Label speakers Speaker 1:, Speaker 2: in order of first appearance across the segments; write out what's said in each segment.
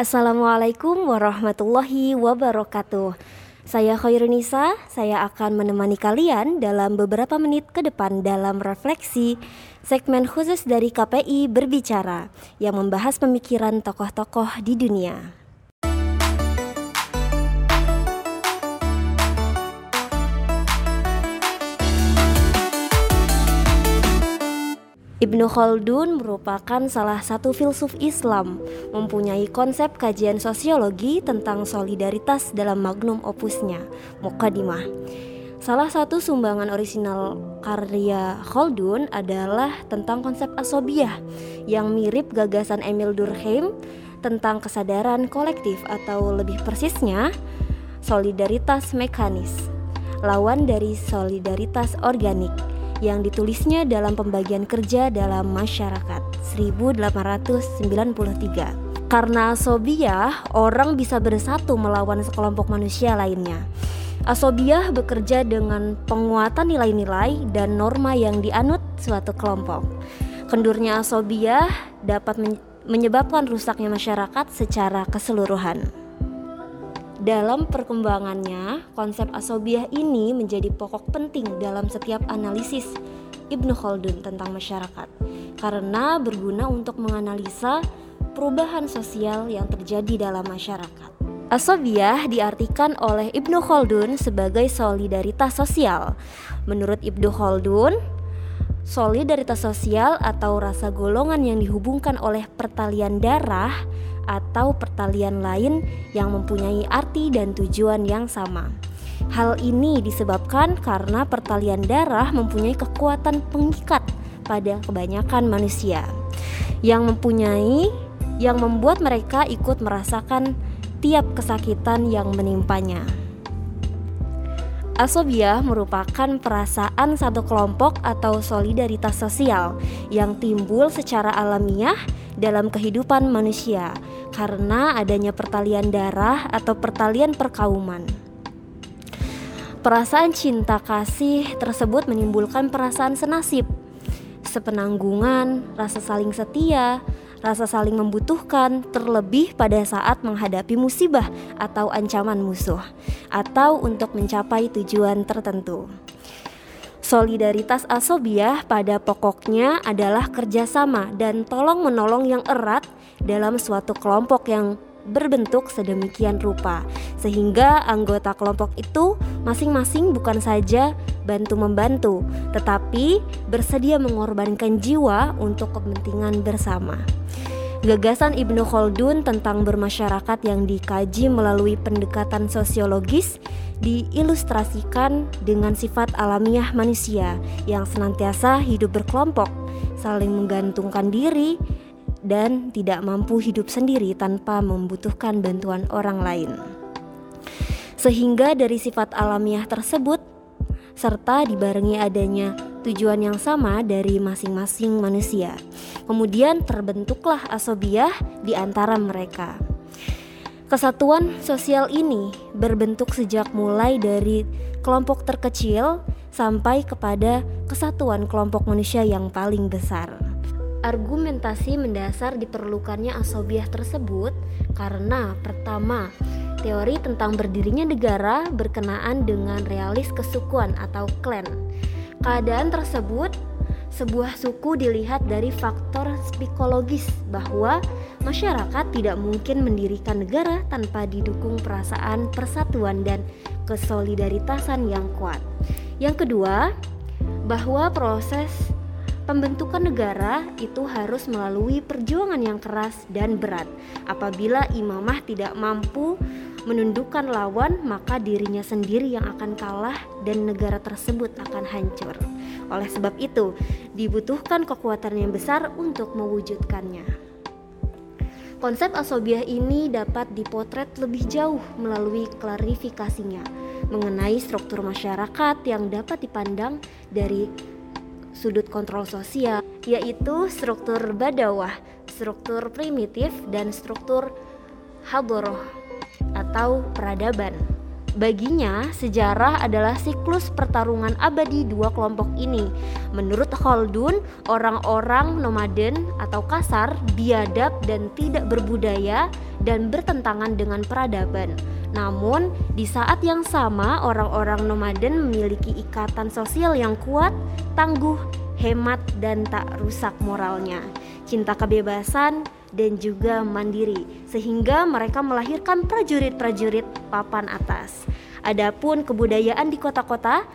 Speaker 1: Assalamualaikum warahmatullahi wabarakatuh. Saya Khairunisa, saya akan menemani kalian dalam beberapa menit ke depan dalam refleksi segmen khusus dari KPI berbicara yang membahas pemikiran tokoh-tokoh di dunia. Ibnu Khaldun merupakan salah satu filsuf Islam, mempunyai konsep kajian sosiologi tentang solidaritas dalam magnum opusnya, Muqaddimah. Salah satu sumbangan orisinal karya Khaldun adalah tentang konsep asobiah yang mirip gagasan Emil Durkheim tentang kesadaran kolektif atau lebih persisnya solidaritas mekanis, lawan dari solidaritas organik yang ditulisnya dalam pembagian kerja dalam masyarakat 1893. Karena asobiah, orang bisa bersatu melawan sekelompok manusia lainnya. Asobiah bekerja dengan penguatan nilai-nilai dan norma yang dianut suatu kelompok. Kendurnya asobiah dapat menyebabkan rusaknya masyarakat secara keseluruhan. Dalam perkembangannya, konsep asobiah ini menjadi pokok penting dalam setiap analisis Ibnu Khaldun tentang masyarakat karena berguna untuk menganalisa perubahan sosial yang terjadi dalam masyarakat. Asobiah diartikan oleh Ibnu Khaldun sebagai solidaritas sosial. Menurut Ibnu Khaldun, solidaritas sosial atau rasa golongan yang dihubungkan oleh pertalian darah atau pertalian lain yang mempunyai arti dan tujuan yang sama. Hal ini disebabkan karena pertalian darah mempunyai kekuatan pengikat pada kebanyakan manusia yang mempunyai yang membuat mereka ikut merasakan tiap kesakitan yang menimpanya. Asobiah merupakan perasaan satu kelompok atau solidaritas sosial yang timbul secara alamiah dalam kehidupan manusia karena adanya pertalian darah atau pertalian perkauman. Perasaan cinta kasih tersebut menimbulkan perasaan senasib, sepenanggungan, rasa saling setia, rasa saling membutuhkan, terlebih pada saat menghadapi musibah atau ancaman musuh, atau untuk mencapai tujuan tertentu. Solidaritas asobiah pada pokoknya adalah kerjasama dan tolong-menolong yang erat dalam suatu kelompok yang berbentuk sedemikian rupa, sehingga anggota kelompok itu masing-masing bukan saja bantu-membantu, tetapi bersedia mengorbankan jiwa untuk kepentingan bersama. Gagasan Ibnu Khaldun tentang bermasyarakat yang dikaji melalui pendekatan sosiologis diilustrasikan dengan sifat alamiah manusia yang senantiasa hidup berkelompok, saling menggantungkan diri, dan tidak mampu hidup sendiri tanpa membutuhkan bantuan orang lain. Sehingga dari sifat alamiah tersebut serta dibarengi adanya tujuan yang sama dari masing-masing manusia. Kemudian terbentuklah asobiah di antara mereka. Kesatuan sosial ini berbentuk sejak mulai dari kelompok terkecil sampai kepada kesatuan kelompok manusia yang paling besar. Argumentasi mendasar diperlukannya asobiah tersebut karena pertama, teori tentang berdirinya negara berkenaan dengan realis kesukuan atau klan. Keadaan tersebut sebuah suku dilihat dari faktor psikologis bahwa masyarakat tidak mungkin mendirikan negara tanpa didukung perasaan persatuan dan kesolidaritasan yang kuat. Yang kedua, bahwa proses pembentukan negara itu harus melalui perjuangan yang keras dan berat. Apabila imamah tidak mampu menundukkan lawan, maka dirinya sendiri yang akan kalah dan negara tersebut akan hancur. Oleh sebab itu, dibutuhkan kekuatan yang besar untuk mewujudkannya. Konsep asobiah ini dapat dipotret lebih jauh melalui klarifikasinya mengenai struktur masyarakat yang dapat dipandang dari sudut kontrol sosial, yaitu struktur badawah, struktur primitif, dan struktur haboroh atau peradaban. Baginya, sejarah adalah siklus pertarungan abadi dua kelompok ini. Menurut Khaldun, orang-orang nomaden atau kasar, biadab dan tidak berbudaya dan bertentangan dengan peradaban. Namun, di saat yang sama, orang-orang nomaden memiliki ikatan sosial yang kuat, tangguh, hemat, dan tak rusak moralnya. Cinta kebebasan dan juga mandiri, sehingga mereka melahirkan prajurit-prajurit papan atas. Adapun kebudayaan di kota-kota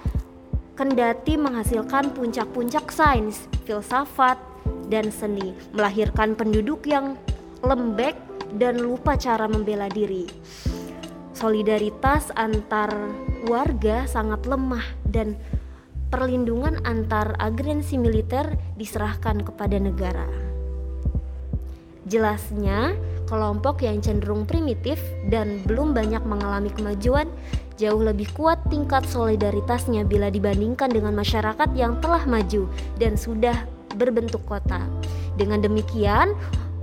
Speaker 1: kendati menghasilkan puncak-puncak sains, filsafat, dan seni, melahirkan penduduk yang lembek dan lupa cara membela diri. Solidaritas antar warga sangat lemah dan perlindungan antar agensi militer diserahkan kepada negara. Jelasnya, kelompok yang cenderung primitif dan belum banyak mengalami kemajuan jauh lebih kuat tingkat solidaritasnya bila dibandingkan dengan masyarakat yang telah maju dan sudah berbentuk kota. Dengan demikian,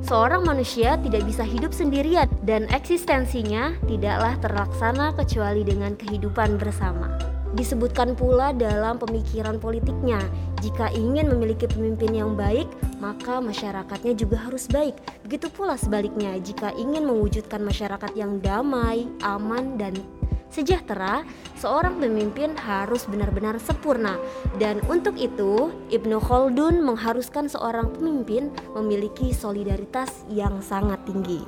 Speaker 1: seorang manusia tidak bisa hidup sendirian dan eksistensinya tidaklah terlaksana kecuali dengan kehidupan bersama. Disebutkan pula dalam pemikiran politiknya, jika ingin memiliki pemimpin yang baik, maka masyarakatnya juga harus baik. Begitu pula sebaliknya, jika ingin mewujudkan masyarakat yang damai, aman, dan sejahtera, seorang pemimpin harus benar-benar sempurna. Dan untuk itu, Ibnu Khaldun mengharuskan seorang pemimpin memiliki solidaritas yang sangat tinggi.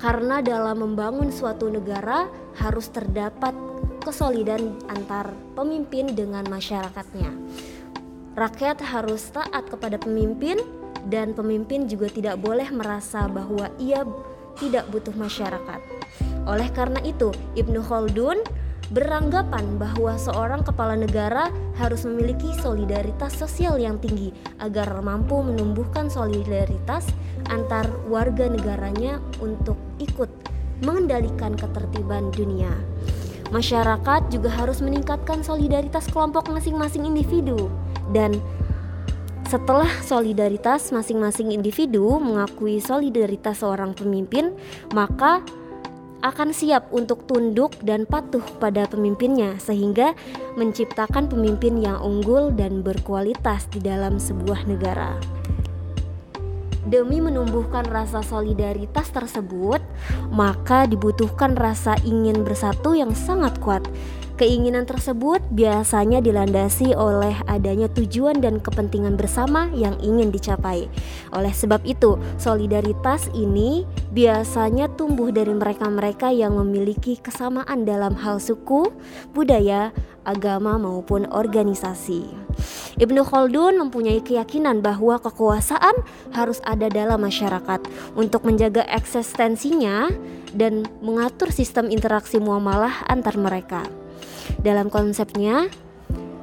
Speaker 1: Karena dalam membangun suatu negara harus terdapat kesolidan antar pemimpin dengan masyarakatnya. Rakyat harus taat kepada pemimpin dan pemimpin juga tidak boleh merasa bahwa ia tidak butuh masyarakat. Oleh karena itu, Ibnu Khaldun beranggapan bahwa seorang kepala negara harus memiliki solidaritas sosial yang tinggi agar mampu menumbuhkan solidaritas antar warga negaranya untuk ikut mengendalikan ketertiban dunia. Masyarakat juga harus meningkatkan solidaritas kelompok masing-masing individu dan setelah solidaritas masing-masing individu mengakui solidaritas seorang pemimpin, maka akan siap untuk tunduk dan patuh pada pemimpinnya, sehingga menciptakan pemimpin yang unggul dan berkualitas di dalam sebuah negara. Demi menumbuhkan rasa solidaritas tersebut, maka dibutuhkan rasa ingin bersatu yang sangat kuat. Keinginan tersebut biasanya dilandasi oleh adanya tujuan dan kepentingan bersama yang ingin dicapai. Oleh sebab itu, solidaritas ini biasanya tumbuh dari mereka-mereka yang memiliki kesamaan dalam hal suku, budaya, agama, maupun organisasi. Ibnu Khaldun mempunyai keyakinan bahwa kekuasaan harus ada dalam masyarakat untuk menjaga eksistensinya dan mengatur sistem interaksi muamalah antar mereka. Dalam konsepnya,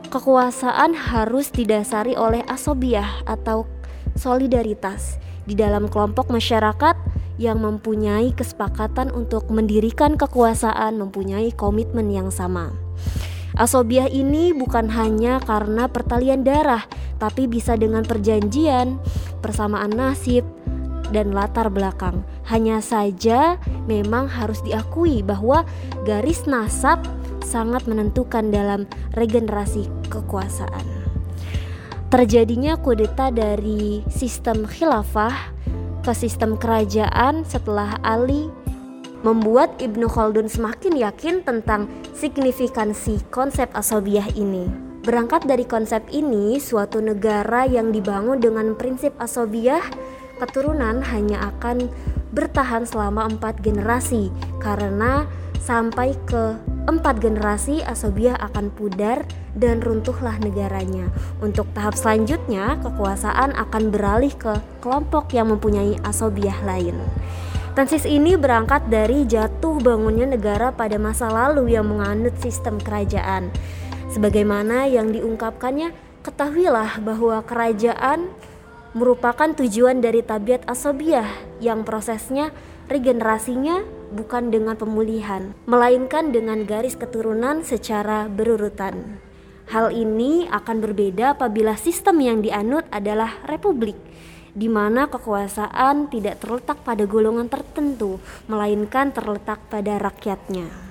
Speaker 1: kekuasaan harus didasari oleh asobiah atau solidaritas di dalam kelompok masyarakat yang mempunyai kesepakatan untuk mendirikan kekuasaan mempunyai komitmen yang sama. Asobiah ini bukan hanya karena pertalian darah, tapi bisa dengan perjanjian, persamaan nasib, dan latar belakang. Hanya saja memang harus diakui bahwa garis nasab sangat menentukan dalam regenerasi kekuasaan. Terjadinya kudeta dari sistem khilafah ke sistem kerajaan setelah Ali membuat Ibnu Khaldun semakin yakin tentang signifikansi konsep asobiah ini. Berangkat dari konsep ini, suatu negara yang dibangun dengan prinsip asobiah keturunan hanya akan bertahan selama empat generasi karena sampai ke empat generasi asobiah akan pudar dan runtuhlah negaranya. Untuk tahap selanjutnya, kekuasaan akan beralih ke kelompok yang mempunyai asobiah lain. Tensis ini berangkat dari jatuh bangunnya negara pada masa lalu yang menganut sistem kerajaan. Sebagaimana yang diungkapkannya, ketahuilah bahwa kerajaan merupakan tujuan dari tabiat asobiah yang prosesnya regenerasinya bukan dengan pemulihan, melainkan dengan garis keturunan secara berurutan. Hal ini akan berbeda apabila sistem yang dianut adalah republik, di mana kekuasaan tidak terletak pada golongan tertentu, melainkan terletak pada rakyatnya.